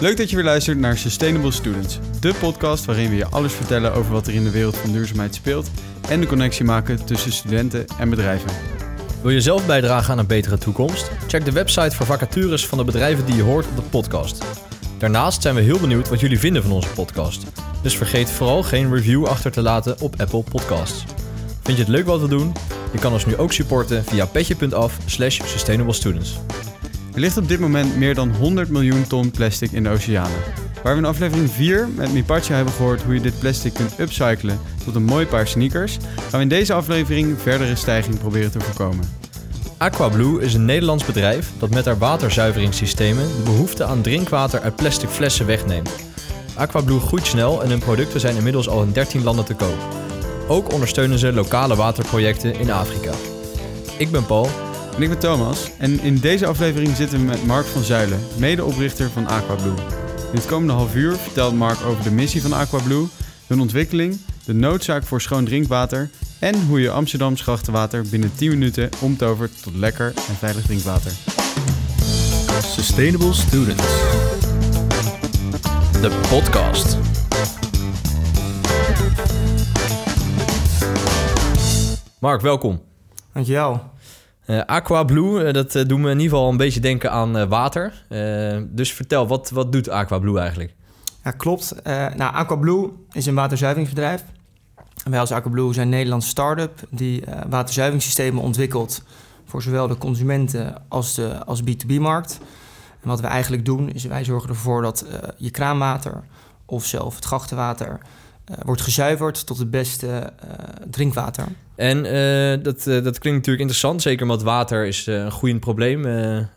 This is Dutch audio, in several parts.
Leuk dat je weer luistert naar Sustainable Students, de podcast waarin we je alles vertellen over wat er in de wereld van duurzaamheid speelt en de connectie maken tussen studenten en bedrijven. Wil je zelf bijdragen aan een betere toekomst? Check de website voor vacatures van de bedrijven die je hoort op de podcast. Daarnaast zijn we heel benieuwd wat jullie vinden van onze podcast. Dus vergeet vooral geen review achter te laten op Apple Podcasts. Vind je het leuk wat we doen? Je kan ons nu ook supporten via petje.af slash sustainablestudents. Er ligt op dit moment meer dan 100 miljoen ton plastic in de oceanen. Waar we in aflevering 4 met Mipacha hebben gehoord hoe je dit plastic kunt upcyclen tot een mooi paar sneakers, gaan we in deze aflevering verdere stijging proberen te voorkomen. Aquablue is een Nederlands bedrijf dat met haar waterzuiveringssystemen de behoefte aan drinkwater uit plastic flessen wegneemt. Aquablue groeit snel en hun producten zijn inmiddels al in 13 landen te koop. Ook ondersteunen ze lokale waterprojecten in Afrika. Ik ben Paul En ik ben Thomas en in deze aflevering zitten we met Mark van Zuilen, medeoprichter van Aquablue. In het komende half uur vertelt Mark over de missie van Aquablue, hun ontwikkeling, de noodzaak voor schoon drinkwater en hoe je Amsterdams grachtenwater binnen 10 minuten omtovert tot lekker en veilig drinkwater. Sustainable Students. De podcast. Mark, welkom. Dankjewel. Uh, Aquablue, eh, dat uh, doet me in ieder geval een beetje denken aan water. dus vertel, wat, wat doet Aquablue eigenlijk? Ja, klopt. nou, Aquablue is een waterzuiveringsbedrijf. Wij als Aquablue zijn een Nederlandse start-up die waterzuiveringssystemen ontwikkelt voor zowel de consumenten als de als B2B-markt. En wat we eigenlijk doen is wij zorgen ervoor dat je kraanwater of zelf het grachtenwater wordt gezuiverd tot het beste drinkwater. En uh, dat, uh, dat klinkt natuurlijk interessant, zeker omdat water is uh, een groeiend probleem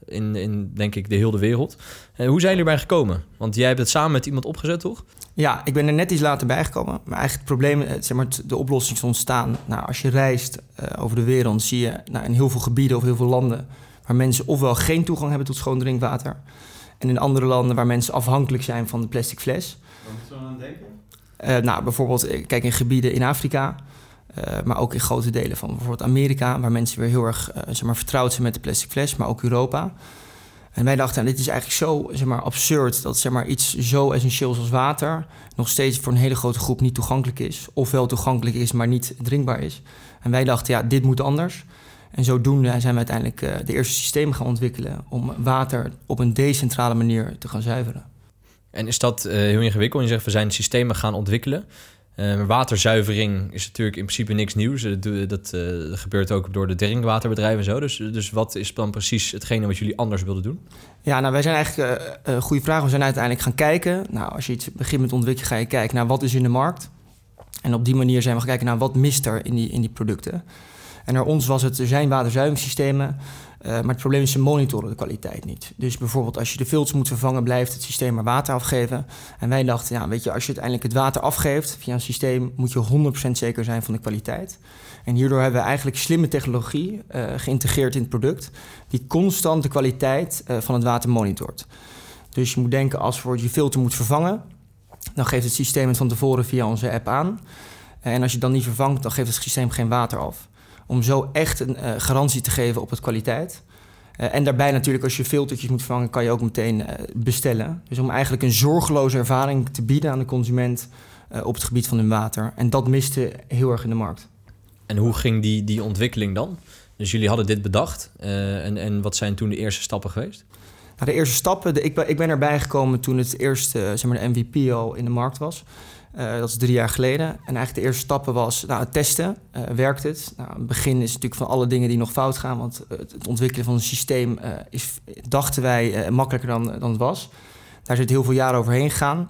in, in, denk ik, de hele wereld. hoe zijn jullie erbij gekomen? Want jij hebt het samen met iemand opgezet, toch? Ja, ik ben er net iets later bijgekomen. Maar eigenlijk het probleem, zeg maar, de oplossing is ontstaan. Nou, als je reist over de wereld, zie je nou, in heel veel gebieden of heel veel landen... waar mensen ofwel geen toegang hebben tot schoon drinkwater... en in andere landen waar mensen afhankelijk zijn van de plastic fles. Waar moeten we aan denken? nou, bijvoorbeeld, kijk in gebieden in Afrika... Uh, maar ook in grote delen van bijvoorbeeld Amerika, waar mensen weer heel erg uh, zeg maar, vertrouwd zijn met de plastic fles, maar ook Europa. En wij dachten, dit is eigenlijk zo zeg maar, absurd dat zeg maar, iets zo essentieels als water nog steeds voor een hele grote groep niet toegankelijk is. Ofwel toegankelijk is, maar niet drinkbaar is. En wij dachten, ja, dit moet anders. En zodoende zijn we uiteindelijk uh, de eerste systemen gaan ontwikkelen om water op een decentrale manier te gaan zuiveren. En is dat heel ingewikkeld? Je zegt, we zijn systemen gaan ontwikkelen. Uh, waterzuivering is natuurlijk in principe niks nieuws. Dat, dat uh, gebeurt ook door de drinkwaterbedrijven en zo. Dus, dus wat is dan precies hetgene wat jullie anders wilden doen? Ja, nou wij zijn eigenlijk uh, goede vraag. We zijn uiteindelijk gaan kijken. Nou, als je iets begint met ontwikkelen, ga je kijken naar wat is in de markt. En op die manier zijn we gaan kijken naar wat mist er in die, in die producten. En naar ons was het, er zijn waterzuiveringssystemen. Uh, maar het probleem is, ze monitoren de kwaliteit niet. Dus bijvoorbeeld als je de filters moet vervangen, blijft het systeem maar water afgeven. En wij dachten, ja, weet je, als je uiteindelijk het water afgeeft via een systeem, moet je 100% zeker zijn van de kwaliteit. En hierdoor hebben we eigenlijk slimme technologie uh, geïntegreerd in het product, die constant de kwaliteit uh, van het water monitort. Dus je moet denken, als je je filter moet vervangen, dan geeft het systeem het van tevoren via onze app aan. En als je het dan niet vervangt, dan geeft het systeem geen water af om zo echt een uh, garantie te geven op het kwaliteit. Uh, en daarbij natuurlijk, als je filtertjes moet vervangen, kan je ook meteen uh, bestellen. Dus om eigenlijk een zorgeloze ervaring te bieden aan de consument op het gebied van hun water. En dat miste heel erg in de markt. En hoe ging die, die ontwikkeling dan? Dus jullie hadden dit bedacht. en, en wat zijn toen de eerste stappen geweest? Nou, de eerste stappen, de, ik, ben, ik ben erbij gekomen toen het eerste, zeg maar, de MVP al in de markt was. Uh, dat is drie jaar geleden. En eigenlijk de eerste stappen was nou, het testen. Uh, werkt het? Nou, het begin is natuurlijk van alle dingen die nog fout gaan. Want het, ontwikkelen van een systeem uh, is, dachten wij, makkelijker dan, dan het was. Daar zit heel veel jaren overheen gegaan.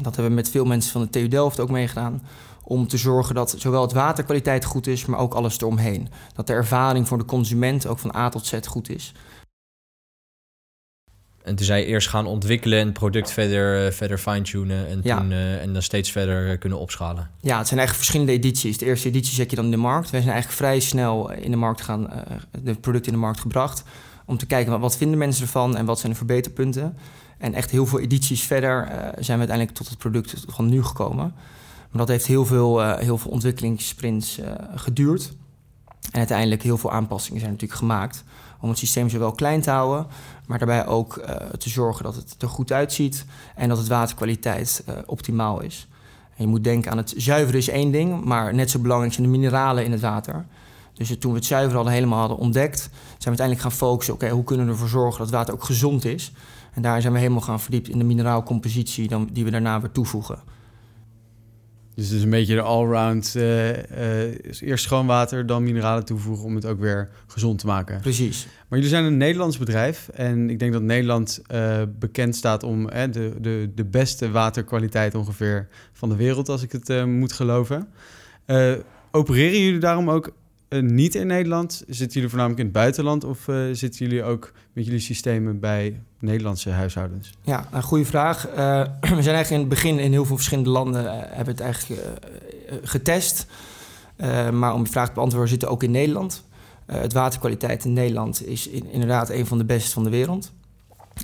Dat hebben we met veel mensen van de TU Delft ook meegedaan. Om te zorgen dat zowel het waterkwaliteit goed is, maar ook alles eromheen. Dat de ervaring voor de consument ook van A tot Z goed is. En toen zij eerst gaan ontwikkelen en het product verder, uh, verder fine-tunen en, ja. toen, uh, en dan steeds verder uh, kunnen opschalen. Ja, het zijn eigenlijk verschillende edities. De eerste editie zet je dan in de markt. Wij zijn eigenlijk vrij snel in de markt gaan, de producten in de markt gebracht. Om te kijken wat, wat vinden mensen ervan en wat zijn de verbeterpunten. En echt heel veel edities verder zijn we uiteindelijk tot het product van nu gekomen. Maar dat heeft heel veel, heel veel ontwikkelingssprints geduurd. En uiteindelijk heel veel aanpassingen zijn natuurlijk gemaakt om het systeem zowel klein te houden, maar daarbij ook uh, te zorgen dat het er goed uitziet en dat het waterkwaliteit uh, optimaal is. Je moet denken aan het zuiveren is één ding, maar net zo belangrijk zijn de mineralen in het water. Dus toen we het zuiveren al helemaal hadden ontdekt, zijn we uiteindelijk gaan focussen. Oké, hoe kunnen we ervoor zorgen dat het water ook gezond is? En daar zijn we helemaal gaan verdiept in de mineraalcompositie die we daarna weer toevoegen. Dus het is een beetje de allround. Uh, uh, eerst schoon water, dan mineralen toevoegen om het ook weer gezond te maken. Precies. Maar jullie zijn een Nederlands bedrijf. En ik denk dat Nederland uh, bekend staat om de, de, de beste waterkwaliteit ongeveer van de wereld, als ik het moet geloven. opereren jullie daarom ook niet in Nederland? Zitten jullie voornamelijk in het buitenland of uh, zitten jullie ook met jullie systemen bij Nederlandse huishoudens? Ja, een goede vraag. Uh, we zijn eigenlijk in het begin in heel veel verschillende landen hebben het eigenlijk getest. maar om die vraag te beantwoorden, zitten ook in Nederland. het waterkwaliteit in Nederland is in, inderdaad een van de beste van de wereld.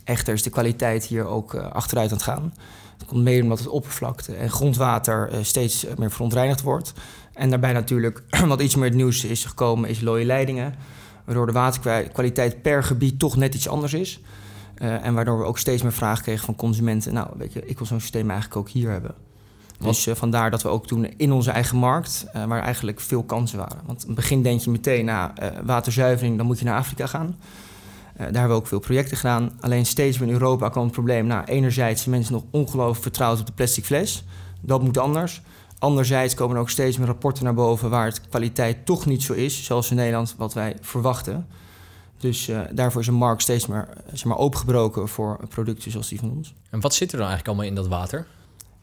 Echter is de kwaliteit hier ook achteruit aan het gaan. Het komt mede omdat het oppervlakte en grondwater steeds meer verontreinigd wordt. En daarbij natuurlijk, wat iets meer het nieuws is gekomen, is looie leidingen. Waardoor de waterkwaliteit per gebied toch net iets anders is. Uh, en waardoor we ook steeds meer vragen kregen van consumenten. Nou, weet je, ik wil zo'n systeem eigenlijk ook hier hebben. Dus uh, vandaar dat we ook toen in onze eigen markt, uh, waar eigenlijk veel kansen waren. Want in het begin denk je meteen, na nou, waterzuivering, dan moet je naar Afrika gaan. daar hebben we ook veel projecten gedaan. Alleen steeds meer in Europa kwam het probleem. Nou, enerzijds zijn mensen nog ongelooflijk vertrouwd op de plastic fles. Dat moet anders. Anderzijds komen er ook steeds meer rapporten naar boven waar het kwaliteit toch niet zo is, zoals in Nederland wat wij verwachten. Dus uh, daarvoor is een markt steeds meer zeg maar, opengebroken voor producten zoals die van ons. En wat zit er dan eigenlijk allemaal in dat water?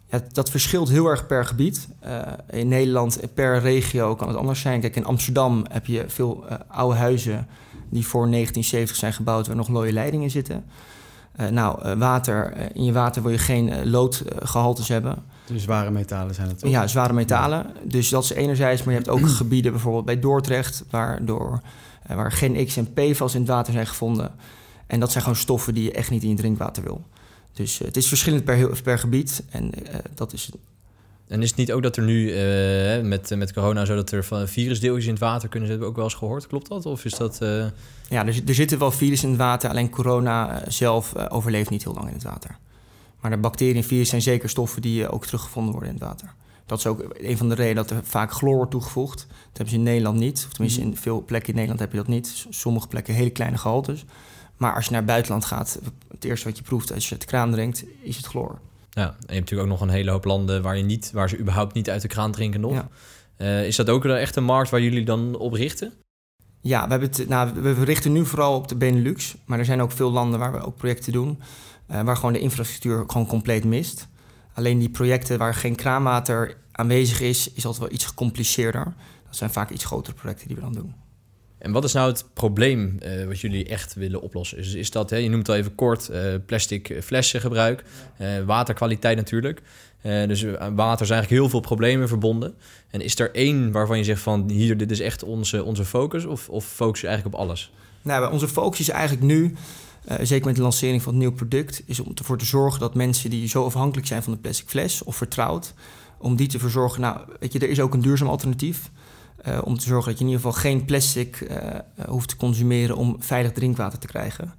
Ja, dat verschilt heel erg per gebied. Uh, in Nederland, per regio kan het anders zijn. Kijk, in Amsterdam heb je veel uh, oude huizen die voor 1970 zijn gebouwd, waar nog looie leidingen zitten. nou, water, in je water wil je geen loodgehaltes hebben. Dus zware metalen zijn het ook? Ja, zware metalen. Dus dat is enerzijds, maar je hebt ook gebieden, bijvoorbeeld bij Dordrecht, waardoor, uh, waar geen X en PFAS in het water zijn gevonden. En dat zijn gewoon stoffen die je echt niet in je drinkwater wil. Dus uh, het is verschillend per, per gebied en uh, dat is het. En is het niet ook dat er nu met, met corona zo dat er van virusdeeltjes in het water kunnen zitten, ook wel eens gehoord? Klopt dat? Of is dat. Ja, er, er zitten wel virussen in het water, alleen corona zelf overleeft niet heel lang in het water. Maar de bacteriën en virussen zijn zeker stoffen die eh, ook teruggevonden worden in het water. Dat is ook een van de redenen dat er vaak chloor wordt toegevoegd. Dat hebben ze in Nederland niet. Of tenminste, mhm. in veel plekken in Nederland heb je dat niet. Sommige plekken hele kleine gehaltes. Maar als je naar het buitenland gaat, het eerste wat je proeft als je het kraan drinkt, is het chloor. Ja, en je hebt natuurlijk ook nog een hele hoop landen waar, je niet, waar ze überhaupt niet uit de kraan drinken nog. Ja. Uh, is dat ook echt een markt waar jullie dan op richten? Ja, we, hebben het, nou, we richten nu vooral op de Benelux. Maar er zijn ook veel landen waar we ook projecten doen. Uh, waar gewoon de infrastructuur gewoon compleet mist. Alleen die projecten waar geen kraanwater aanwezig is, is altijd wel iets gecompliceerder. Dat zijn vaak iets grotere projecten die we dan doen. En wat is nou het probleem uh, wat jullie echt willen oplossen? Is, is dat, hè, je noemt het al even kort, uh, plastic flessengebruik, waterkwaliteit natuurlijk. dus water zijn eigenlijk heel veel problemen verbonden. En is er één waarvan je zegt van hier, dit is echt onze, onze focus? Of, of focus je eigenlijk op alles? Nou, onze focus is eigenlijk nu uh, zeker met de lancering van het nieuw product, is om ervoor te zorgen dat mensen die zo afhankelijk zijn van de plastic fles of vertrouwd, om die te verzorgen. Nou, weet je, er is ook een duurzaam alternatief. Uh, om te zorgen dat je in ieder geval geen plastic uh, hoeft te consumeren om veilig drinkwater te krijgen.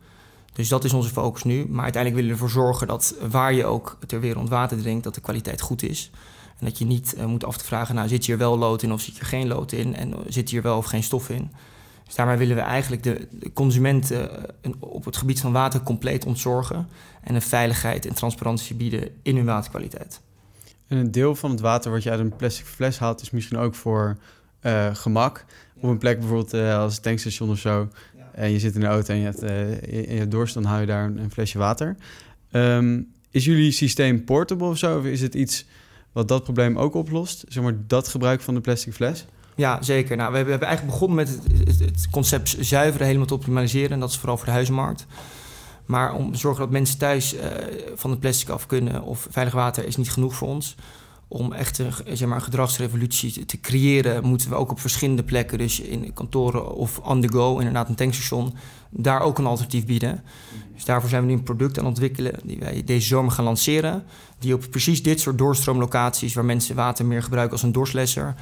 Dus dat is onze focus nu. Maar uiteindelijk willen we ervoor zorgen dat waar je ook ter wereld water drinkt, dat de kwaliteit goed is. En dat je niet moet af te vragen, nou zit hier wel lood in of zit hier geen lood in? En zit hier wel of geen stof in? Dus daarmee willen we eigenlijk de, de consumenten eh, op het gebied van water compleet ontzorgen en een veiligheid en transparantie bieden in hun waterkwaliteit. En een deel van het water wat je uit een plastic fles haalt, is misschien ook voor uh, gemak. Op een plek bijvoorbeeld uh, als een tankstation of zo. Ja. En je zit in de auto en je hebt, uh, je, je dorst, dan hou je daar een, een flesje water. Um, is jullie systeem portable of zo? Of is het iets wat dat probleem ook oplost? Zeg maar dat gebruik van de plastic fles? Ja, zeker. Nou, we, hebben, eigenlijk begonnen met het, concept zuiveren helemaal te optimaliseren. En dat is vooral voor de huizenmarkt. Maar om te zorgen dat mensen thuis uh, van het plastic af kunnen of veilig water is niet genoeg voor ons. Om echt een, zeg maar, een gedragsrevolutie te creëren, moeten we ook op verschillende plekken, dus in kantoren of on the go, inderdaad een tankstation, daar ook een alternatief bieden. Dus daarvoor zijn we nu een product aan het ontwikkelen die wij deze zomer gaan lanceren. Die op precies dit soort doorstroomlocaties, waar mensen water meer gebruiken als een doorslesser,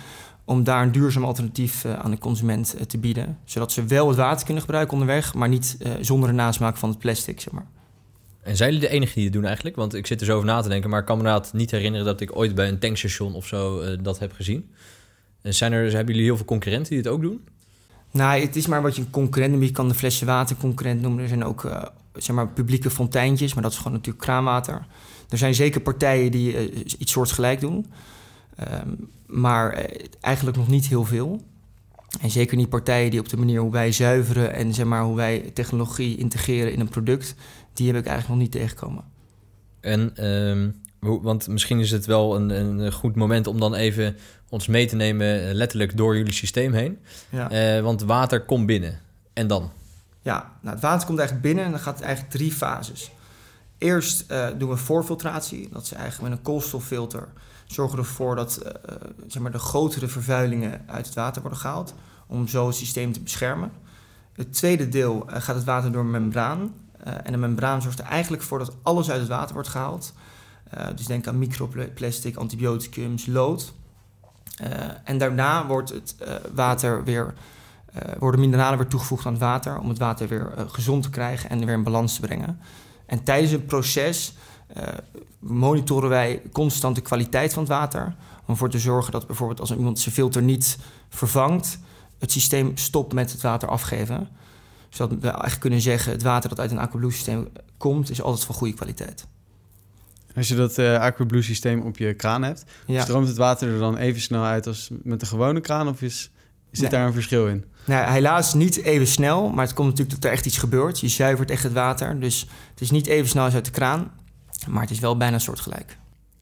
om daar een duurzaam alternatief aan de consument te bieden. Zodat ze wel het water kunnen gebruiken onderweg, maar niet zonder de nasmaak van het plastic, zeg maar. En zijn jullie de enige die het doen eigenlijk? Want ik zit er zo over na te denken, maar ik kan me inderdaad niet herinneren dat ik ooit bij een tankstation of zo dat heb gezien. Zijn er, hebben jullie heel veel concurrenten die het ook doen? Nou, het is maar wat je een concurrent noemt. Je kan de flesje water concurrent noemen. Er zijn ook uh, zeg maar publieke fonteintjes, maar dat is gewoon natuurlijk kraanwater. Er zijn zeker partijen die uh, iets soortgelijk doen. Um, maar uh, eigenlijk nog niet heel veel. En zeker niet partijen die op de manier hoe wij zuiveren en zeg maar, hoe wij technologie integreren in een product, die heb ik eigenlijk nog niet tegengekomen. En um, want misschien is het wel een, een goed moment om dan even ons mee te nemen, eh, letterlijk door jullie systeem heen. Ja. Uh, want water komt binnen. En dan? Ja, nou, het water komt eigenlijk binnen en dan gaat het eigenlijk drie fases. Eerst uh, doen we voorfiltratie. Dat is eigenlijk met een koolstoffilter zorgen ervoor dat uh, zeg maar de grotere vervuilingen uit het water worden gehaald. Om zo het systeem te beschermen. Het tweede deel gaat het water door een membraan. en de membraan zorgt er eigenlijk voor dat alles uit het water wordt gehaald. Dus denk aan microplastic, antibioticums, lood. En daarna wordt het water weer, worden mineralen weer toegevoegd aan het water om het water weer gezond te krijgen en weer in balans te brengen. En tijdens het proces monitoren wij constant de kwaliteit van het water. Om ervoor te zorgen dat bijvoorbeeld als iemand zijn filter niet vervangt, het systeem stopt met het water afgeven. Zodat we eigenlijk kunnen zeggen, het water dat uit een aquablue systeem komt, is altijd van goede kwaliteit. Als je dat uh, AquaBlue systeem op je kraan hebt, stroomt het water er dan even snel uit als met een gewone kraan? Of is, zit daar een verschil in? Nou, helaas niet even snel, maar het komt natuurlijk dat er echt iets gebeurt. Je zuivert echt het water, dus het is niet even snel als uit de kraan, maar het is wel bijna soortgelijk.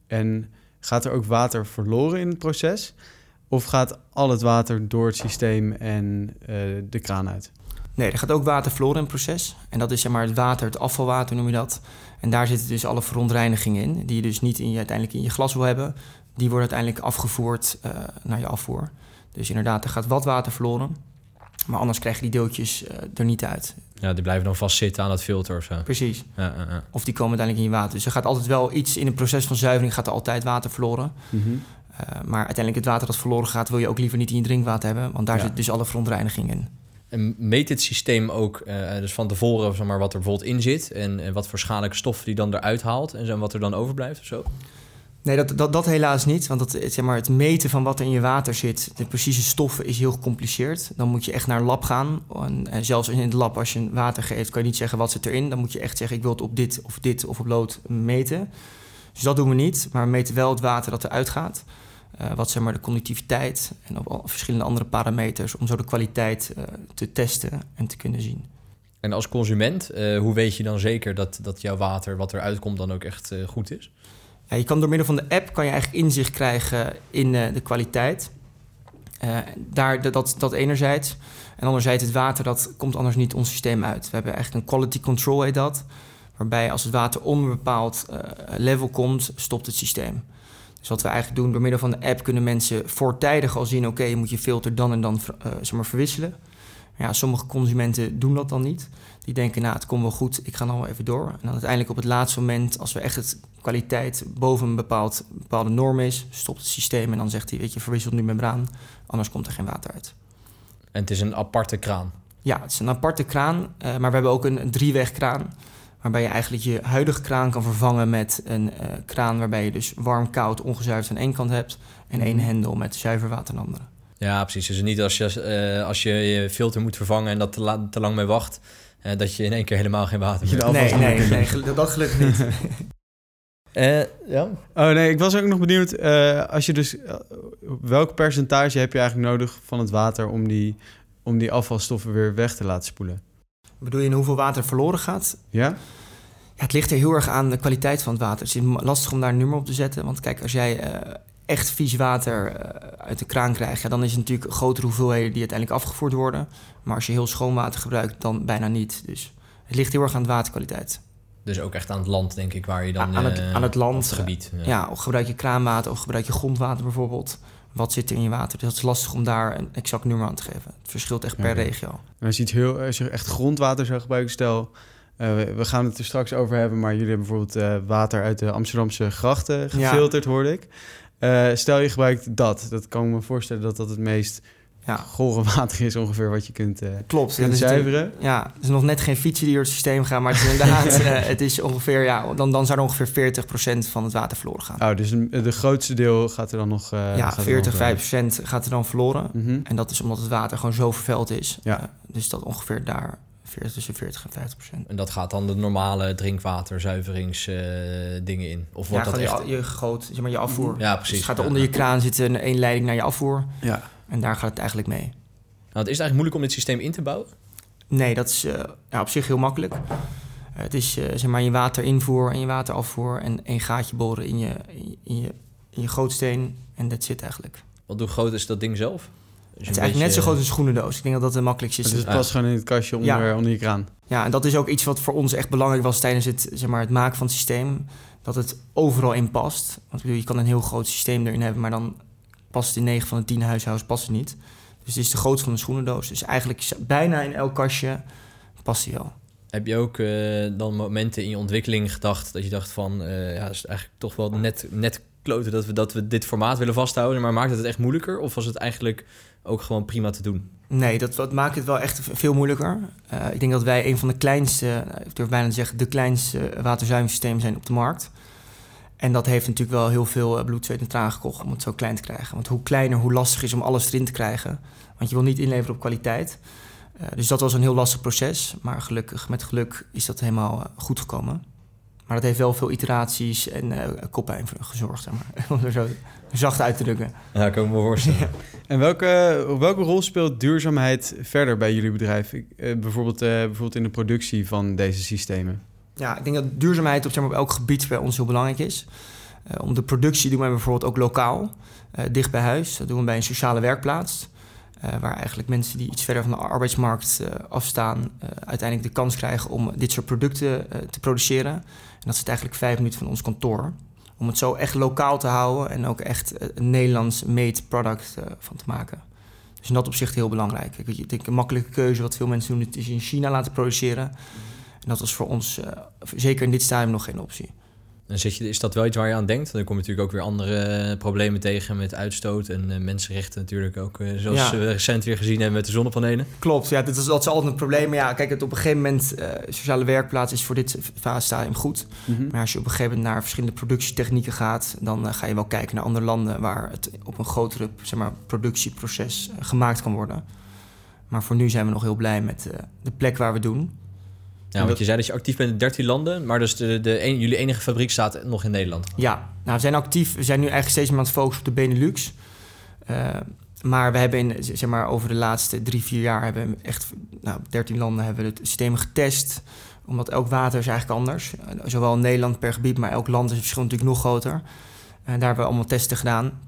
En gaat er ook water verloren in het proces? Of gaat al het water door het systeem en uh, de kraan uit? Nee, er gaat ook water verloren in het proces. En dat is zeg maar het water, het afvalwater noem je dat. En daar zitten dus alle verontreinigingen in, die je dus niet in je, uiteindelijk in je glas wil hebben. Die worden uiteindelijk afgevoerd uh, naar je afvoer. Dus inderdaad, er gaat wat water verloren. Maar anders krijg je die deeltjes uh, er niet uit. Ja, die blijven dan vastzitten aan dat filter of zo. Precies. Ja, ja, ja. Of die komen uiteindelijk in je water. Dus er gaat altijd wel iets in het proces van zuivering, gaat er altijd water verloren. Mm -hmm. uh, maar uiteindelijk het water dat verloren gaat, wil je ook liever niet in je drinkwater hebben. Want daar zit dus alle verontreiniging in. En meet dit systeem ook uh, dus van tevoren zeg maar, wat er bijvoorbeeld in zit en, en wat voor schadelijke stoffen die dan eruit haalt en zo, wat er dan overblijft of zo? Nee, dat, dat, dat helaas niet. Want dat, zeg maar, het meten van wat er in je water zit, de precieze stoffen, is heel gecompliceerd. Dan moet je echt naar een lab gaan. En, en zelfs in het lab, als je water geeft, kan je niet zeggen wat zit erin. Dan moet je echt zeggen, ik wil het op dit of dit of op lood meten. Dus dat doen we niet. Maar we meten wel het water dat eruit gaat. Uh, wat zeg maar de conductiviteit en op verschillende andere parameters om zo de kwaliteit uh, te testen en te kunnen zien. En als consument, hoe weet je dan zeker dat, dat jouw water wat eruit komt dan ook echt goed is? Ja, je kan door middel van de app kan je eigenlijk inzicht krijgen in de kwaliteit. daar, dat, dat enerzijds. En anderzijds het water, dat komt anders niet ons systeem uit. We hebben eigenlijk een quality control heet dat. Waarbij als het water onder een bepaald level komt, stopt het systeem. Dus wat we eigenlijk doen, door middel van de app kunnen mensen voortijdig al zien... oké, je moet je filter dan en dan uh, zeg maar, verwisselen. Ja, sommige consumenten doen dat dan niet. Die denken, nou, het komt wel goed, ik ga nog wel even door. En dan uiteindelijk op het laatste moment, als we echt het kwaliteit boven een bepaald, bepaalde norm is... stopt het systeem en dan zegt hij, weet je, verwisselt nu membraan, anders komt er geen water uit. En het is een aparte kraan? Ja, het is een aparte kraan, uh, maar we hebben ook een, een drieweg kraan waarbij je eigenlijk je huidige kraan kan vervangen met een uh, kraan waarbij je dus warm, koud, ongezuiverd aan één kant hebt en één mhm. hendel met zuiver water aan de andere. Ja, precies. Dus niet als je, uh, als je je filter moet vervangen en dat te, te lang mee wacht, uh, dat je in één keer helemaal geen water meer hebt. Nee, nee, nee, nee, dat gelukkig niet. ja? Oh nee, ik was ook nog benieuwd, als je dus, welk percentage heb je eigenlijk nodig van het water om die, om die afvalstoffen weer weg te laten spoelen? Bedoel je in hoeveel water verloren gaat? Ja. ja. Het ligt er heel erg aan de kwaliteit van het water. Het is lastig om daar een nummer op te zetten. Want kijk, als jij uh, echt vies water uh, uit de kraan krijgt... Ja, dan is het natuurlijk grotere hoeveelheden die uiteindelijk afgevoerd worden. Maar als je heel schoon water gebruikt, dan bijna niet. Dus het ligt heel erg aan de waterkwaliteit. Dus ook echt aan het land, denk ik, waar je dan... Aan het, uh, aan het land. Het gebied. Ja. ja, of gebruik je kraanwater of gebruik je grondwater bijvoorbeeld wat zit er in je water. Dus het is lastig om daar een exact nummer aan te geven. Het verschilt echt per regio. Als je, iets heel, als je echt grondwater zou gebruiken, stel... Uh, we, gaan het er straks over hebben, maar jullie hebben bijvoorbeeld uh, water uit de Amsterdamse grachten gefilterd, ja. hoorde ik. Eh, stel je gebruikt dat. Dat kan ik me voorstellen dat dat het meest Ja. gore water is ongeveer wat je kunt, eh, Klopt. kunt zuiveren. Ja, het is nog net geen fietsen die door het systeem gaan, maar het is inderdaad, eh, het is ongeveer, ja, dan, dan zou er ongeveer 40% van het water verloren gaan. Oh, dus een- de grootste deel gaat er dan nog... ja, gaat er 40, nog, 5% gaat er dan verloren. mhm. En dat is omdat het water gewoon zo vervuild is. Ja. Dus dat ongeveer daar 40, tussen 40 en 50%. En dat gaat dan de normale drinkwaterzuiveringsdingen in? Of wordt ja, dat echt... je, je goot, zeg maar je afvoer. Ja, Dus precies. het gaat er Ja. onder je kraan zitten een één leiding naar je afvoer. Ja. En daar gaat het eigenlijk mee. Nou, het is eigenlijk moeilijk om dit systeem in te bouwen. Nee, dat is eh, ja, op zich heel makkelijk. Eh, het is eh, zeg maar je waterinvoer en je waterafvoer en één gaatje boren in je, in je, in je, in je gootsteen. En dat zit eigenlijk. Wat hoe groot is dat ding zelf? Het is eigenlijk net zo groot als een schoenendoos. Ik denk dat dat de makkelijkste is. Dus het Ja. past gewoon in het kastje onder, Ja. onder je kraan. Ja, en dat is ook iets wat voor ons echt belangrijk was tijdens het, zeg maar, het maken van het systeem. Dat het overal in past. Want ik bedoel, je kan een heel groot systeem erin hebben, maar dan past het in 9 van de 10 huishoudens past het niet. Dus het is de grootte van een schoenendoos. Dus eigenlijk is bijna in elk kastje past die wel. Heb je ook eh, dan momenten in je ontwikkeling gedacht dat je dacht van, eh, ja, het is eigenlijk toch wel net, net kloten dat we, dat we dit formaat willen vasthouden, maar maakt het het echt moeilijker? Of was het eigenlijk ook gewoon prima te doen? Nee, dat, dat maakt het wel echt veel moeilijker. Eh, ik denk dat wij een van de kleinste, eh, ik durf bijna te zeggen, de kleinste waterzuiveringssystemen zijn op de markt. En dat heeft natuurlijk wel heel veel eh, bloed, zweet en traan gekocht om het zo klein te krijgen. Want hoe kleiner, hoe lastiger is om alles erin te krijgen. Want je wil niet inleveren op kwaliteit. Dus dat was een heel lastig proces. Maar gelukkig, met geluk is dat helemaal goed gekomen. Maar dat heeft wel veel iteraties en eh koppijn voor gezorgd, zeg maar. om het zo zacht uit te drukken. Ja, kan ik me voorstellen. En welke, welke rol speelt duurzaamheid verder bij jullie bedrijf? Ik, eh, bijvoorbeeld, eh, bijvoorbeeld in de productie van deze systemen. Ja, ik denk dat duurzaamheid op, zeg maar, op elk gebied bij ons heel belangrijk is. Eh, om de productie doen wij bijvoorbeeld ook lokaal, eh, dicht bij huis. Dat doen we bij een sociale werkplaats. Eh, waar eigenlijk mensen die iets verder van de arbeidsmarkt eh, afstaan... eh, uiteindelijk de kans krijgen om dit soort producten te produceren. En dat zit eigenlijk vijf minuten van ons kantoor. Om het zo echt lokaal te houden en ook echt een Nederlands made product van te maken. Dus in dat opzicht heel belangrijk. Ik, denk een makkelijke keuze wat veel mensen doen... het is in China laten produceren... En dat was voor ons zeker in dit stadium nog geen optie. En zit je, is dat wel iets waar je aan denkt? Dan kom je natuurlijk ook weer andere eh, problemen tegen met uitstoot en eh, mensenrechten natuurlijk ook. eh, zoals Ja. we recent weer gezien hebben met de zonnepanelen. Klopt, ja, dat is, dat is altijd een probleem. Maar ja, kijk, het op een gegeven moment, eh sociale werkplaats is voor dit fasestadium goed. Maar als je op een gegeven moment naar verschillende productietechnieken gaat, dan ga je wel kijken naar andere landen waar het op een grotere zeg maar, productieproces gemaakt kan worden. Maar voor nu zijn we nog heel blij met eh, de plek waar we doen. Ja, want je zei dat je actief bent in 13 landen, maar dus de, de jullie enige fabriek staat nog in Nederland. Ja, nou, we zijn actief. We zijn nu eigenlijk steeds meer aan het focussen op de Benelux. Eh, maar we hebben in, zeg maar, over de laatste drie, vier jaar hebben we echt, nou, 13 landen hebben we het systeem getest. Omdat elk water is eigenlijk anders. Eh, Zowel in Nederland per gebied, maar elk land is het verschil natuurlijk nog groter. En daar hebben we allemaal testen gedaan.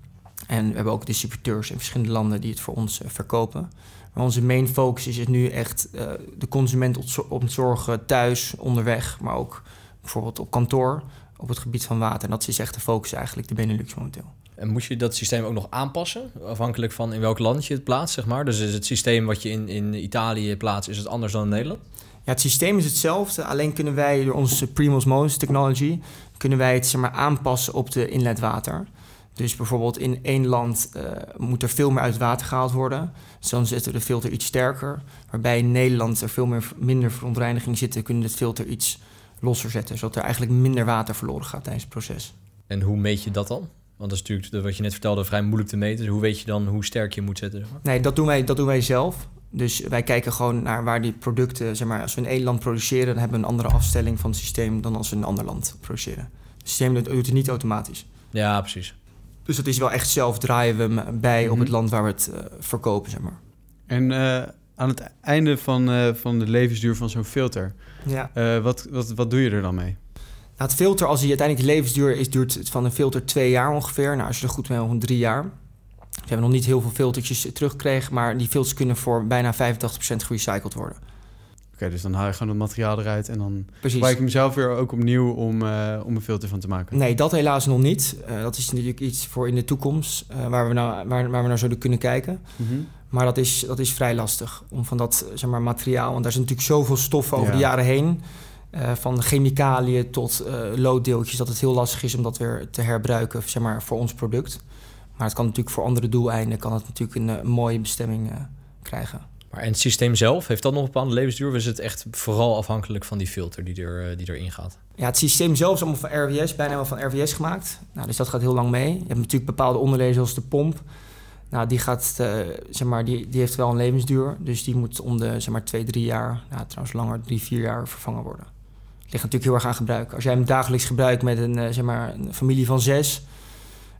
En we hebben ook distributeurs in verschillende landen die het voor ons eh, verkopen. Maar onze main focus is nu echt eh, de consument ontzo- ontzorgen thuis, onderweg, maar ook bijvoorbeeld op kantoor op het gebied van water. En dat is echt de focus eigenlijk, de Benelux momenteel. En moet je dat systeem ook nog aanpassen, afhankelijk van in welk land je het plaatst, zeg maar? Dus is het systeem wat je in, in Italië plaatst, is het anders dan in Nederland? Ja, het systeem is hetzelfde, alleen kunnen wij door onze Primo's Osmosis technology... kunnen wij het zeg maar, aanpassen op de inletwater. Dus bijvoorbeeld in één land eh, moet er veel meer uit het water gehaald worden. Dus dan zetten we de filter iets sterker. Waarbij in Nederland er veel meer, minder verontreiniging zit... kunnen we het filter iets losser zetten... zodat er eigenlijk minder water verloren gaat tijdens het proces. En hoe meet je dat dan? Want dat is natuurlijk, wat je net vertelde, vrij moeilijk te meten. Dus hoe weet je dan hoe sterk je moet zetten? Zeg maar? Nee, dat doen wij, dat doen wij zelf. Dus wij kijken gewoon naar waar die producten, zeg maar, als we in één land produceren, dan hebben we een andere afstelling van het systeem dan als we in een ander land produceren. Het systeem doet het niet automatisch. Ja, precies. Dus dat is wel echt zelf draaien we hem bij op Mhm. het land waar we het eh, verkopen, zeg maar. En eh, aan het einde van, eh, van de levensduur van zo'n filter, Ja. wat, wat, wat doe je er dan mee? Nou, het filter, als hij uiteindelijk de levensduur is, duurt het van een filter twee jaar ongeveer. Nou, als je er goed mee bent, drie jaar. We hebben nog niet heel veel filtertjes teruggekregen, maar die filters kunnen voor bijna 85% gerecycled worden. Oké, dus dan haal je gewoon het materiaal eruit en dan Precies. gebruik ik hem zelf weer ook opnieuw om, eh, om een filter van te maken. Nee, dat helaas nog niet. Eh, dat is natuurlijk iets voor in de toekomst eh, waar, we nou, waar, waar we naar zouden kunnen kijken. Mhm. Maar dat is, dat is vrij lastig om van dat zeg maar, materiaal, want daar is natuurlijk zoveel stof over Ja. de jaren heen. van chemicaliën tot looddeeltjes, dat het heel lastig is om dat weer te herbruiken zeg maar, voor ons product. Maar het kan natuurlijk voor andere doeleinden kan het natuurlijk een, een mooie bestemming krijgen. Maar en het systeem zelf, heeft dat nog een bepaalde levensduur? Of is het echt vooral afhankelijk van die filter die, er, die erin gaat? Ja, het systeem zelf is allemaal van RWS, bijna wel van RWS gemaakt. Nou, dus dat gaat heel lang mee. Je hebt natuurlijk bepaalde onderdelen zoals de pomp. Nou, die, gaat, uh, zeg maar, die, die heeft wel een levensduur. Dus die moet om de zeg maar, twee, drie jaar, nou, trouwens langer, drie, vier jaar vervangen worden. Het ligt natuurlijk heel erg aan gebruik. Als jij hem dagelijks gebruikt met een, uh, zeg maar, een familie van zes...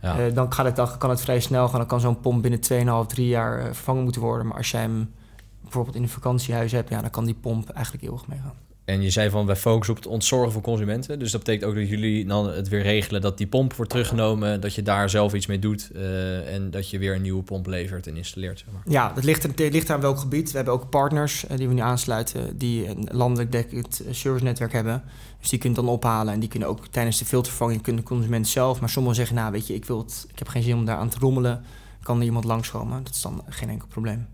Ja. Uh, dan, gaat het, dan kan het vrij snel gaan. Dan kan zo'n pomp binnen 2,5, 3 jaar vervangen moeten worden. Maar als jij hem bijvoorbeeld in een vakantiehuis hebt... Ja, dan kan die pomp eigenlijk eeuwig meegaan. En je zei van wij focussen op het ontzorgen van consumenten. Dus dat betekent ook dat jullie dan het weer regelen dat die pomp wordt teruggenomen, dat je daar zelf iets mee doet uh, en dat je weer een nieuwe pomp levert en installeert. Zeg maar. Ja, dat ligt, het ligt aan welk gebied. We hebben ook partners uh, die we nu aansluiten die een landelijk dekkend servicenetwerk hebben. Dus die kunt dan ophalen en die kunnen ook tijdens de filtervervanging kunnen de consument zelf. Maar sommigen zeggen, nou weet je, ik, wil het, ik heb geen zin om daar aan te rommelen. Kan er iemand langskomen? Dat is dan geen enkel probleem.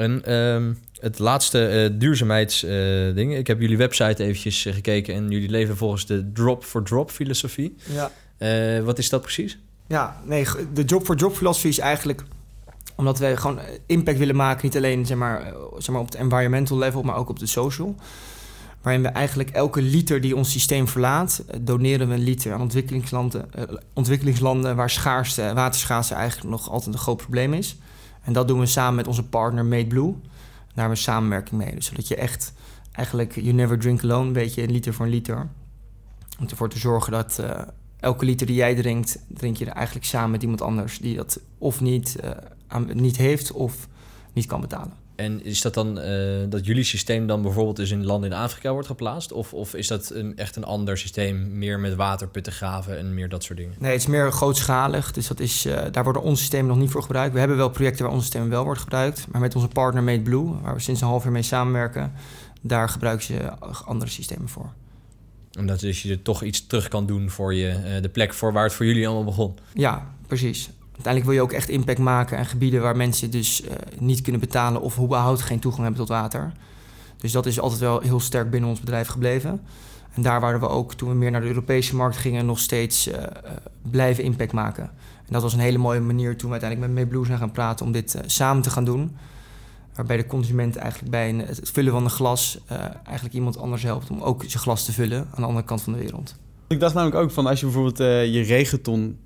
En um, het laatste uh, duurzaamheidsding. Uh, ik heb jullie website eventjes uh, gekeken en jullie leven volgens de drop-for-drop filosofie. Ja. Eh, wat is dat precies? Ja, nee, de drop-for-drop filosofie is eigenlijk omdat wij gewoon impact willen maken, niet alleen zeg maar, zeg maar op het environmental level, maar ook op de social. Waarin we eigenlijk elke liter die ons systeem verlaat, doneren we een liter aan ontwikkelingslanden, ontwikkelingslanden waar schaarste, waterschaarste eigenlijk nog altijd een groot probleem is. En dat doen we samen met onze partner MadeBlue. Daar hebben we samenwerking mee. Dus zodat je echt eigenlijk you never drink alone, een beetje liter voor liter. Om ervoor te zorgen dat uh, elke liter die jij drinkt, drink je er eigenlijk samen met iemand anders die dat of niet, aan, niet heeft of niet kan betalen. En is dat dan uh, dat jullie systeem dan bijvoorbeeld dus in landen in Afrika wordt geplaatst? Of, of is dat een, echt een ander systeem, meer met waterputten graven en meer dat soort dingen? Nee, het is meer grootschalig. Dus dat is, uh, daar worden onze systemen nog niet voor gebruikt. We hebben wel projecten waar ons systeem wel wordt gebruikt. Maar met onze partner Made Blue, waar we sinds een half jaar mee samenwerken, daar gebruiken ze andere systemen voor. Omdat dus je er toch iets terug kan doen voor je, uh, de plek voor waar het voor jullie allemaal begon. Ja, precies uiteindelijk wil je ook echt impact maken aan gebieden waar mensen dus uh, niet kunnen betalen of überhaupt geen toegang hebben tot water. Dus dat is altijd wel heel sterk binnen ons bedrijf gebleven. En daar waren we ook, toen we meer naar de Europese markt gingen, nog steeds uh, blijven impact maken. En dat was een hele mooie manier toen we uiteindelijk met MeBlue zijn gaan praten om dit samen te gaan doen. Waarbij de consument eigenlijk bij het vullen van een glas eigenlijk iemand anders helpt om ook zijn glas te vullen aan de andere kant van de wereld. Ik dacht namelijk ook van als je bijvoorbeeld je regenton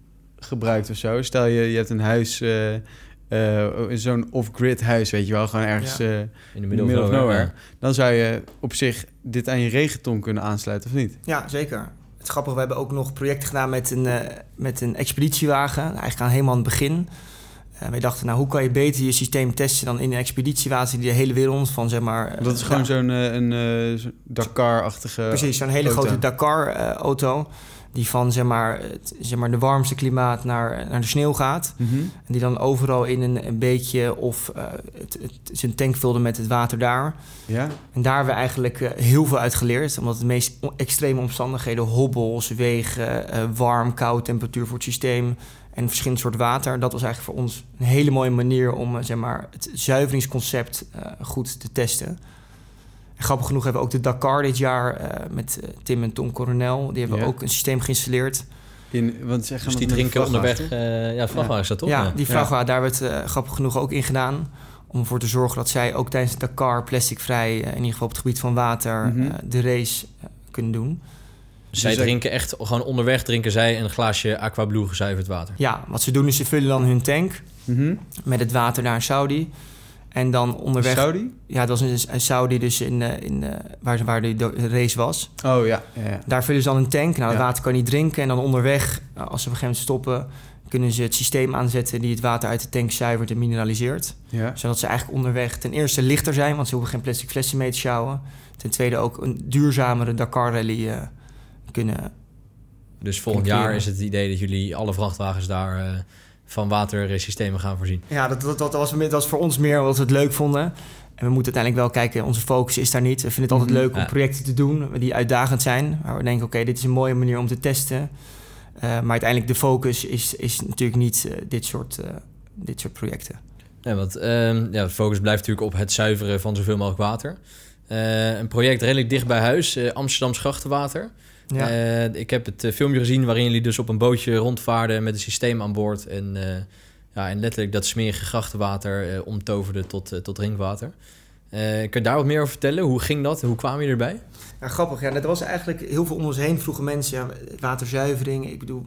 gebruikt of zo. Stel je, je hebt een huis, uh, uh, zo'n off-grid huis, weet je wel, gewoon ergens ja. uh, in de middle of nowhere. Dan zou je op zich dit aan je regenton kunnen aansluiten, of niet? Ja, zeker. Het grappige, we hebben ook nog projecten gedaan met een, met een expeditiewagen. Eigenlijk aan helemaal aan het begin. En wij dachten, nou, hoe kan je beter je systeem testen dan in een expeditiewagen die de hele wereld van, zeg maar... Dat is gewoon ja. zo'n een, Dakar-achtige Precies, zo'n hele grote Dakar-auto die van zeg maar, het, zeg maar de warmste klimaat naar, naar de sneeuw gaat. Mm -hmm. En die dan overal in een, een beetje of uh, het, het, zijn tank vulde met het water daar. Ja. En daar hebben we eigenlijk uh, heel veel uit geleerd. Omdat de meest extreme omstandigheden, hobbels, wegen, uh, warm, koud temperatuur voor het systeem en verschillende soorten water. Dat was eigenlijk voor ons een hele mooie manier om zeg maar, het zuiveringsconcept goed te testen. Grappig genoeg hebben we ook de Dakar dit jaar uh, met uh, Tim en Tom Coronel. Die hebben ja. ook een systeem geïnstalleerd. In, want zeg dus die drinken onderweg. Uh, ja, vrachtwagen is dat toch? Ja, die vrachtwagen, daar werd grappig genoeg ook in gedaan. Om ervoor te zorgen dat zij ook tijdens de Dakar plasticvrij, in ieder geval op het gebied van water, mm -hmm. de race kunnen doen. Dus zij drinken echt, gewoon onderweg drinken zij een glaasje Aquablue gezuiverd water? Ja, wat ze doen is ze vullen dan hun tank mm -hmm. met het water naar Saudi. En dan onderweg... Saudi? Ja, dat was een, een Saudi dus in, in, waar, waar de race was. Oh ja. ja, ja. Daar vullen ze dan een tank. Nou, het water kan niet drinken. En dan onderweg, als ze op een gegeven moment stoppen... kunnen ze het systeem aanzetten die het water uit de tank zuivert en mineraliseert. Ja. Zodat ze eigenlijk onderweg ten eerste lichter zijn... want ze hoeven geen plastic flessen mee te sjouwen. Ten tweede ook een duurzamere Dakar Rally uh, kunnen... Dus volgend jaar is het idee dat jullie alle vrachtwagens daar... Uh van watersystemen gaan voorzien. Ja, dat, dat, dat, was, dat was voor ons meer wat we het leuk vonden. En we moeten uiteindelijk wel kijken, onze focus is daar niet. We vinden het altijd leuk om projecten te doen die uitdagend zijn. Waar we denken, oké, dit is een mooie manier om te testen. Uh, maar uiteindelijk de focus is, is natuurlijk niet uh, dit, soort, uh, dit soort projecten. Ja, want ja, de focus blijft natuurlijk op het zuiveren van zoveel mogelijk water. Eh, een project redelijk dicht bij huis, Amsterdams grachtenwater. Ja. Eh, ik heb het filmpje gezien waarin jullie dus op een bootje rondvaarden met een systeem aan boord. En, ja, en letterlijk dat smerige grachtenwater omtoverde tot, tot drinkwater. kun je daar wat meer over vertellen? Hoe ging dat? Hoe kwamen jullie erbij? Ja, grappig. Ja, dat was eigenlijk heel veel om ons heen vroegen mensen. Ja, waterzuivering. Ik bedoel,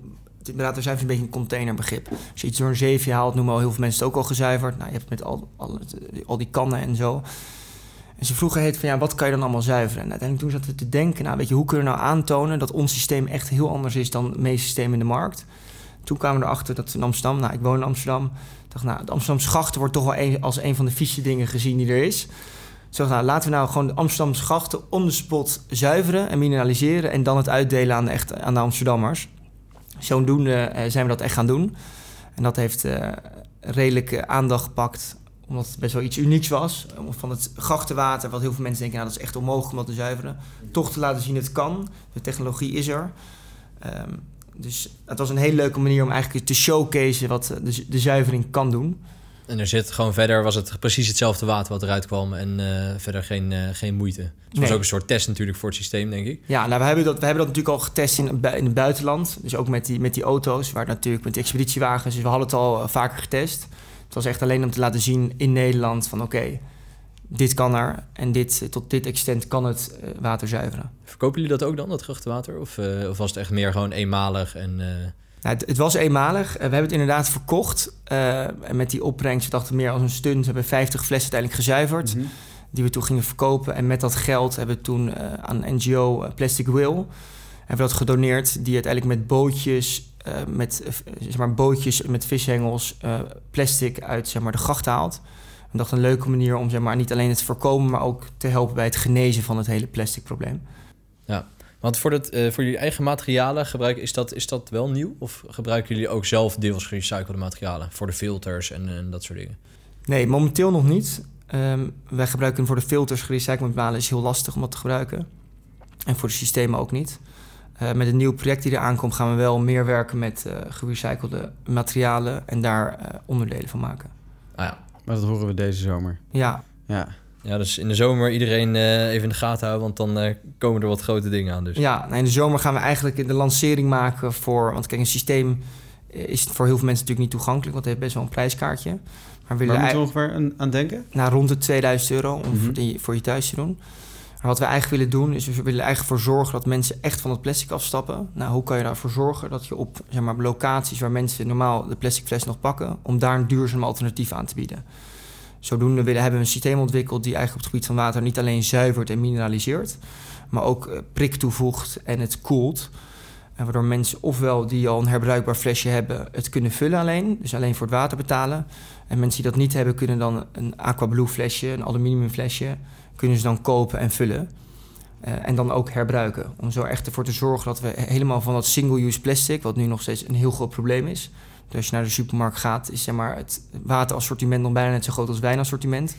waterzuivering is een beetje een containerbegrip. Als je iets door een zeefje haalt, noemen al heel veel mensen het ook al gezuiverd. Nou, je hebt met al, al, al die kannen en zo. En ze vroegen heet van ja, wat kan je dan allemaal zuiveren? En uiteindelijk toen zaten we te denken, nou weet je, hoe kunnen we nou aantonen dat ons systeem echt heel anders is dan de meeste systemen in de markt? Toen kwamen we erachter dat in Amsterdam, nou ik woon in Amsterdam, dacht nou, de Amsterdamse grachten wordt toch wel een, als een van de vieze dingen gezien die er is. Nou, laten we nou gewoon de Amsterdamse grachten on the spot zuiveren en mineraliseren en dan het uitdelen aan de, echt, aan de Amsterdammers. Zodoende uh, zijn we dat echt gaan doen. En dat heeft uh, redelijk aandacht gepakt omdat het best wel iets unieks was. Van het grachtenwater, wat heel veel mensen denken, nou, dat is echt onmogelijk om dat te zuiveren. Toch te laten zien, het kan. De technologie is er. Um, dus het was een hele leuke manier om eigenlijk te showcase wat de, de zuivering kan doen. En er zit gewoon verder, was het precies hetzelfde water wat eruit kwam en uh, verder geen, uh, geen moeite. Dus het was ook een soort test natuurlijk voor het systeem, denk ik. Ja, nou, we, hebben dat, we hebben dat natuurlijk al getest in, in het buitenland. Dus ook met die, met die auto's, waar natuurlijk met die expeditiewagens. Dus we hadden het al vaker getest. Het was echt alleen om te laten zien in Nederland van oké, dit kan er en dit, tot dit extent kan het uh, water zuiveren. Verkopen jullie dat ook dan, dat grachtenwater? Of, uh, of was het echt meer gewoon eenmalig? En, uh... nou, het, het, was eenmalig. we hebben het inderdaad verkocht. en met die opbrengst, we dachten meer als een stunt. We hebben 50 flessen uiteindelijk gezuiverd. Mm -hmm. Die we toen gingen verkopen. En met dat geld hebben we toen aan NGO Plastic Will... hebben we dat gedoneerd. Die uiteindelijk met bootjes uh, met zeg maar, bootjes met vishengels uh, plastic uit zeg maar, de gracht haalt. We dachten een leuke manier om zeg maar, niet alleen het voorkomen, maar ook te helpen bij het genezen van het hele plastic probleem. Ja, want voor, uh, voor jullie eigen materialen gebruiken, is dat, is dat wel nieuw? Of gebruiken jullie ook zelf deels gerecyclede materialen voor de filters en, en dat soort dingen? Nee, momenteel nog niet. Um, wij gebruiken voor de filters gerecyclede materialen is heel lastig om dat te gebruiken. En voor de systemen ook niet. Uh, met een nieuw project die er aankomt, gaan we wel meer werken met uh, gerecyclede materialen en daar uh, onderdelen van maken. Ah ja, maar dat horen we deze zomer. Ja. Ja, ja dus in de zomer iedereen even in de gaten houden, want dan komen er wat grote dingen aan. Dus. Ja, nou in de zomer gaan we eigenlijk de lancering maken voor. Want kijk, een systeem is voor heel veel mensen natuurlijk niet toegankelijk, want het heeft best wel een prijskaartje. Maar we Waar moeten we ongeveer aan denken? Nou, rond de 2000 euro om mm -hmm. voor, die, voor je thuis te doen. Wat we eigenlijk willen doen, is we willen eigenlijk voor zorgen dat mensen echt van het plastic afstappen. Nou, hoe kan je daarvoor zorgen dat je op zeg maar, locaties waar mensen normaal de plastic fles nog pakken, om daar een duurzaam alternatief aan te bieden. Zodoende hebben we een systeem ontwikkeld die eigenlijk op het gebied van water niet alleen zuivert en mineraliseert, maar ook prik toevoegt en het koelt. En waardoor mensen ofwel die al een herbruikbaar flesje hebben, het kunnen vullen alleen, dus alleen voor het water betalen. En mensen die dat niet hebben, kunnen dan een Aquablue flesje, een aluminium flesje, kunnen ze dan kopen en vullen. Uh, en dan ook herbruiken. Om zo echt ervoor te zorgen dat we helemaal van dat single-use plastic, wat nu nog steeds een heel groot probleem is. Dus als je naar de supermarkt gaat, is zeg maar het waterassortiment nog bijna net zo groot als wijnassortiment.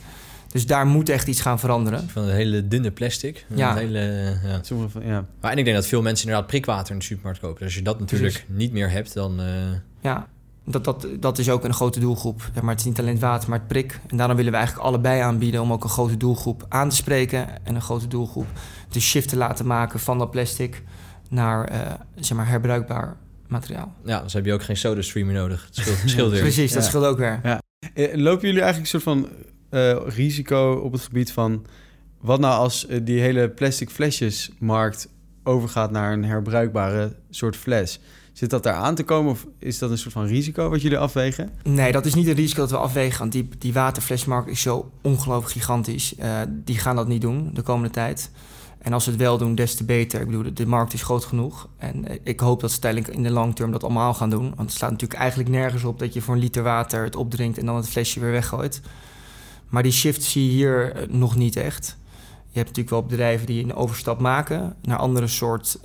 Dus daar moet echt iets gaan veranderen. Van het hele dunne plastic. Ja. Hele, ja. Van, ja. Maar en ik denk dat veel mensen inderdaad prikwater in de supermarkt kopen. Dus als je dat natuurlijk Precies. niet meer hebt, dan... Uh... Ja, dat, dat, dat is ook een grote doelgroep. Maar het is niet alleen het water, maar het prik. En daarom willen we eigenlijk allebei aanbieden om ook een grote doelgroep aan te spreken. En een grote doelgroep de shift te laten maken van dat plastic naar uh, zeg maar herbruikbaar materiaal. Ja, dus heb je ook geen soda streamer nodig. Het scheelt, het scheelt weer. Precies, dat ja. scheelt ook weer. Ja. Lopen jullie eigenlijk een soort van uh, risico op het gebied van... wat nou als uh, die hele plastic flesjesmarkt overgaat naar een herbruikbare soort fles... Zit dat daar aan te komen of is dat een soort van risico wat jullie afwegen? Nee, dat is niet een risico dat we afwegen. Want die, die waterflesmarkt is zo ongelooflijk gigantisch. Uh, die gaan dat niet doen de komende tijd. En als ze het wel doen, des te beter. Ik bedoel, de, markt is groot genoeg. En uh, ik hoop dat ze uiteindelijk in de long term dat allemaal gaan doen. Want het staat natuurlijk eigenlijk nergens op dat je voor een liter water het opdrinkt en dan het flesje weer weggooit. Maar die shift zie je hier uh, nog niet echt. Je hebt natuurlijk wel bedrijven die een overstap maken naar andere soort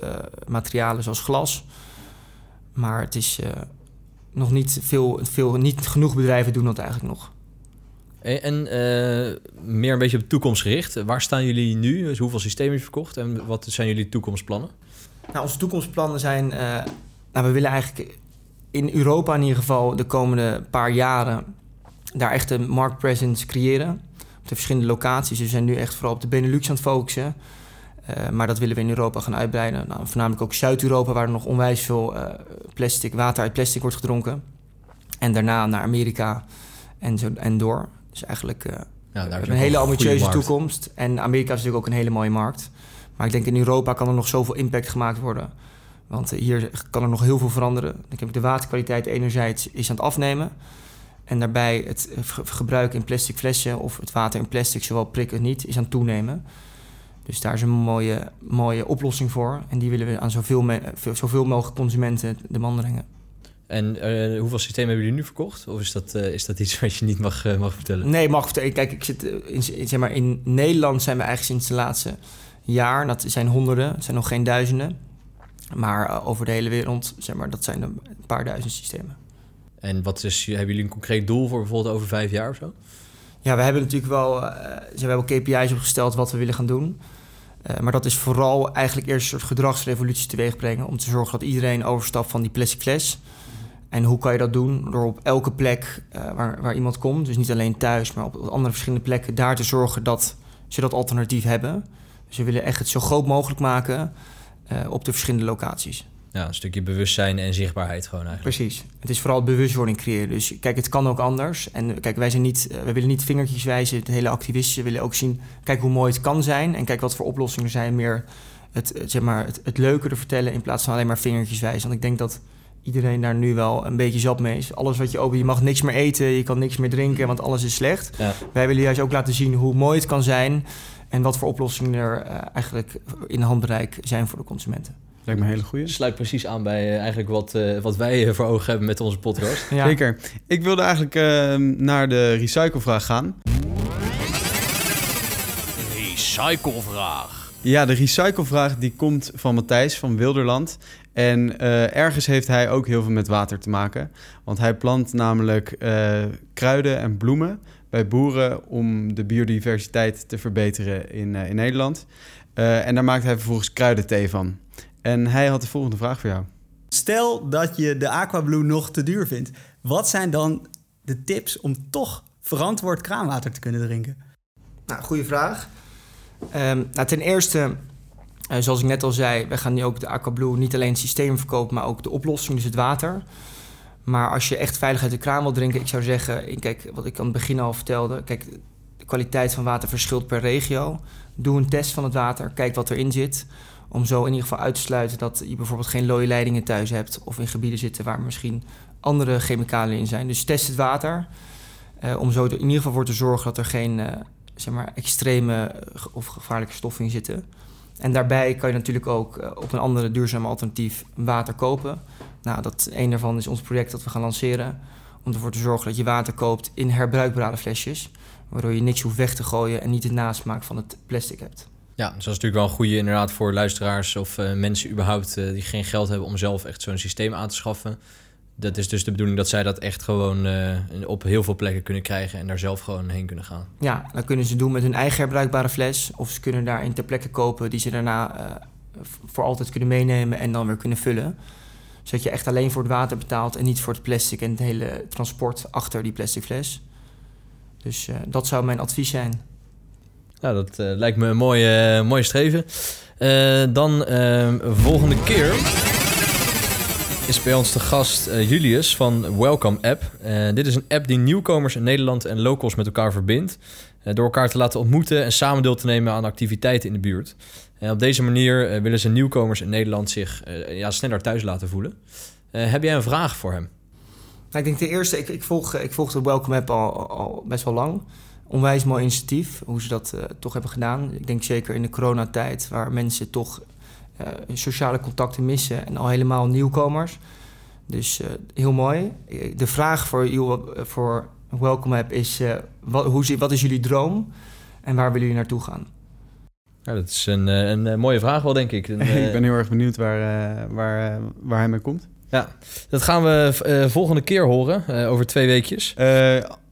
materialen zoals glas. Maar het is uh, nog niet veel, veel, niet genoeg bedrijven doen dat eigenlijk nog. En uh, meer een beetje op de toekomst gericht. Waar staan jullie nu? Dus hoeveel systemen je verkocht en wat zijn jullie toekomstplannen? Nou, onze toekomstplannen zijn. Uh, nou, we willen eigenlijk in Europa in ieder geval de komende paar jaren daar echt een marktpresence creëren. op de verschillende locaties. We zijn nu echt vooral op de Benelux aan het focussen. Uh, maar dat willen we in Europa gaan uitbreiden. Nou, voornamelijk ook Zuid-Europa, waar er nog onwijs veel uh, plastic, water uit plastic wordt gedronken. En daarna naar Amerika en, zo, en door. Dus eigenlijk uh, ja, daar is een hele ambitieuze toekomst. En Amerika is natuurlijk ook een hele mooie markt. Maar ik denk in Europa kan er nog zoveel impact gemaakt worden. Want hier kan er nog heel veel veranderen. Ik heb de waterkwaliteit enerzijds is aan het afnemen. En daarbij het gebruik in plastic flessen of het water in plastic, zowel prikken niet, is aan het toenemen. Dus daar is een mooie, mooie oplossing voor. En die willen we aan zoveel, zoveel mogelijk consumenten de man brengen. En uh, hoeveel systemen hebben jullie nu verkocht? Of is dat, uh, is dat iets wat je niet mag, uh, mag vertellen? Nee, mag vertellen. Kijk, ik zit in, zeg maar, in Nederland zijn we eigenlijk sinds de laatste jaar. Dat zijn honderden, het zijn nog geen duizenden. Maar over de hele wereld, zeg maar, dat zijn een paar duizend systemen. En wat is, hebben jullie een concreet doel voor bijvoorbeeld over vijf jaar of zo? Ja, we hebben natuurlijk wel, we hebben KPI's opgesteld wat we willen gaan doen. Uh, maar dat is vooral eigenlijk eerst een soort gedragsrevolutie teweeg brengen. Om te zorgen dat iedereen overstapt van die plastic fles. En hoe kan je dat doen? Door op elke plek uh, waar, waar iemand komt, dus niet alleen thuis, maar op andere verschillende plekken, daar te zorgen dat ze dat alternatief hebben. Dus willen echt het zo groot mogelijk maken op de verschillende locaties. Ja, een stukje bewustzijn en zichtbaarheid gewoon eigenlijk. Precies. Het is vooral bewustwording creëren. Dus kijk, het kan ook anders. En kijk, wij zijn niet, we willen niet vingertjes wijzen. Het hele activisten willen ook zien, kijk hoe mooi het kan zijn. En kijk wat voor oplossingen er zijn. Meer het, zeg maar, het, het leuke te vertellen in plaats van alleen maar vingertjes wijzen. Want ik denk dat iedereen daar nu wel een beetje zat mee is. Alles wat je open, je mag niks meer eten, je kan niks meer drinken, want alles is slecht. Ja. Wij willen juist ook laten zien hoe mooi het kan zijn en wat voor oplossingen er uh, eigenlijk in handbereik zijn voor de consumenten. Lijkt me een hele goede. Sluit precies aan bij uh, eigenlijk wat, uh, wat wij voor ogen hebben met onze podcast. ja. Zeker. Ik wilde eigenlijk uh, naar de recyclevraag gaan. Recyclevraag. Ja, de recyclevraag die komt van Matthijs van Wilderland. En ergens heeft hij ook heel veel met water te maken. Want hij plant namelijk kruiden en bloemen bij boeren om de biodiversiteit te verbeteren in, in Nederland. en daar maakt hij vervolgens kruidenthee van. En hij had de volgende vraag voor jou. Stel dat je de Aquablue nog te duur vindt. Wat zijn dan de tips om toch verantwoord kraanwater te kunnen drinken? Nou, goede vraag. Um, nou, ten eerste, uh, zoals ik net al zei, we gaan nu ook de Aquablue niet alleen het systeem verkopen, maar ook de oplossing, dus het water. Maar als je echt veilig uit de kraan wil drinken, ik zou zeggen, kijk, wat ik aan het begin al vertelde, kijk, de kwaliteit van water verschilt per regio. Doe een test van het water, kijk wat erin zit. Om zo in ieder geval uit te sluiten dat je bijvoorbeeld geen looie leidingen thuis hebt. Of in gebieden zitten waar misschien andere chemicaliën in zijn. Dus test het water. Uh, om zo in ieder geval voor te zorgen dat er geen uh, zeg maar extreme of gevaarlijke stoffen in zitten. En daarbij kan je natuurlijk ook op een andere duurzame alternatief water kopen. Nou, dat, een daarvan is ons project dat we gaan lanceren. Om ervoor te zorgen dat je water koopt in herbruikbare flesjes. Waardoor je niks hoeft weg te gooien en niet de nasmaak van het plastic hebt. Ja, dus dat is natuurlijk wel een goede inderdaad voor luisteraars of uh, mensen überhaupt uh, die geen geld hebben om zelf echt zo'n systeem aan te schaffen. Dat is dus de bedoeling dat zij dat echt gewoon uh, op heel veel plekken kunnen krijgen en daar zelf gewoon heen kunnen gaan. Ja, dat kunnen ze doen met hun eigen herbruikbare fles. Of ze kunnen daar in ter plekke kopen die ze daarna voor altijd kunnen meenemen en dan weer kunnen vullen. Zodat je echt alleen voor het water betaalt en niet voor het plastic en het hele transport achter die plastic fles. Dus dat zou mijn advies zijn. Nou, dat uh, lijkt me een mooie, uh, mooie streven. Uh, dan ehm, volgende keer is bij ons de gast Julius van Welcome App. dit is een app die nieuwkomers in Nederland en locals met elkaar verbindt. door elkaar te laten ontmoeten en samen deel te nemen aan activiteiten in de buurt. En op deze manier willen ze nieuwkomers in Nederland zich ja, sneller thuis laten voelen. heb jij een vraag voor hem? Nou, ik denk ten eerste, ik, ik, volg, ik volg de Welcome App al, al best wel lang onwijs mooi initiatief hoe ze dat uh, toch hebben gedaan. Ik denk zeker in de coronatijd, waar mensen toch uh, sociale contacten missen en al helemaal nieuwkomers. Dus uh, heel mooi. De vraag voor, you, voor Welcome App is: wat, hoe, wat is jullie droom en waar willen jullie naartoe gaan? Ja, dat is een, een, mooie vraag wel, denk ik. ik ben heel erg benieuwd waar, waar, waar hij mee komt. Ja, dat gaan we volgende keer horen, over twee weekjes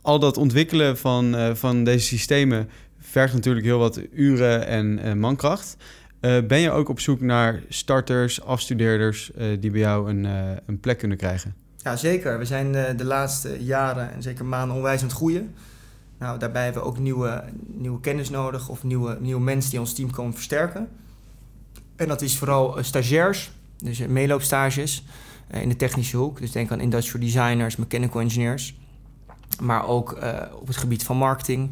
al dat ontwikkelen van, uh, van deze systemen vergt natuurlijk heel wat uren en uh, mankracht. Uh, ben je ook op zoek naar starters, afstudeerders die bij jou een, een plek kunnen krijgen? Ja, zeker. We zijn de laatste jaren en zeker maanden onwijs aan het groeien. Nou, daarbij hebben we ook nieuwe, nieuwe kennis nodig of nieuwe, nieuwe mensen die ons team komen versterken. En dat is vooral eh, stagiairs, dus eh, meeloopstages eh, in de technische hoek. Dus denk aan industrial designers, mechanical engineers. Maar ook eh, op het gebied van marketing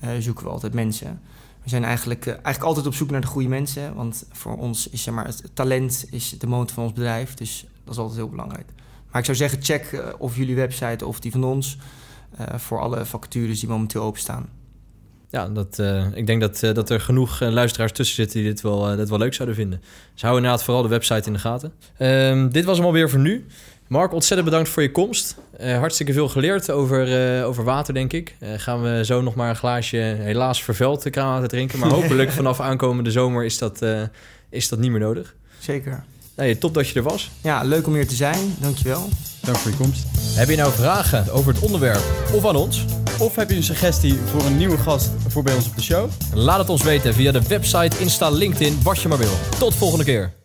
eh, zoeken we altijd mensen. We zijn eigenlijk, eh, eigenlijk altijd op zoek naar de goede mensen. Want voor ons is zeg maar, het talent is de motor van ons bedrijf. Dus dat is altijd heel belangrijk. Maar ik zou zeggen, check of jullie website of die van ons... voor alle vacatures die momenteel openstaan. Ja, dat, ik denk dat, dat er genoeg luisteraars tussen zitten die dit wel, dit wel leuk zouden vinden. Dus hou inderdaad vooral de website in de gaten. Ehm, dit was hem alweer voor nu. Mark, ontzettend bedankt voor je komst. Eh, hartstikke veel geleerd over, eh, over water, denk ik. Eh, gaan we zo nog maar een glaasje, helaas vervuild, kraanwater drinken. Maar hopelijk vanaf aankomende zomer is dat, eh, is dat niet meer nodig. Zeker. Nee, top dat je er was. Ja, leuk om hier te zijn. Dankjewel. Dank voor je komst. Heb je nou vragen over het onderwerp of aan ons? Of heb je een suggestie voor een nieuwe gast voor bij ons op de show? Laat het ons weten via de website, Insta, LinkedIn, wat je maar wil. Tot volgende keer.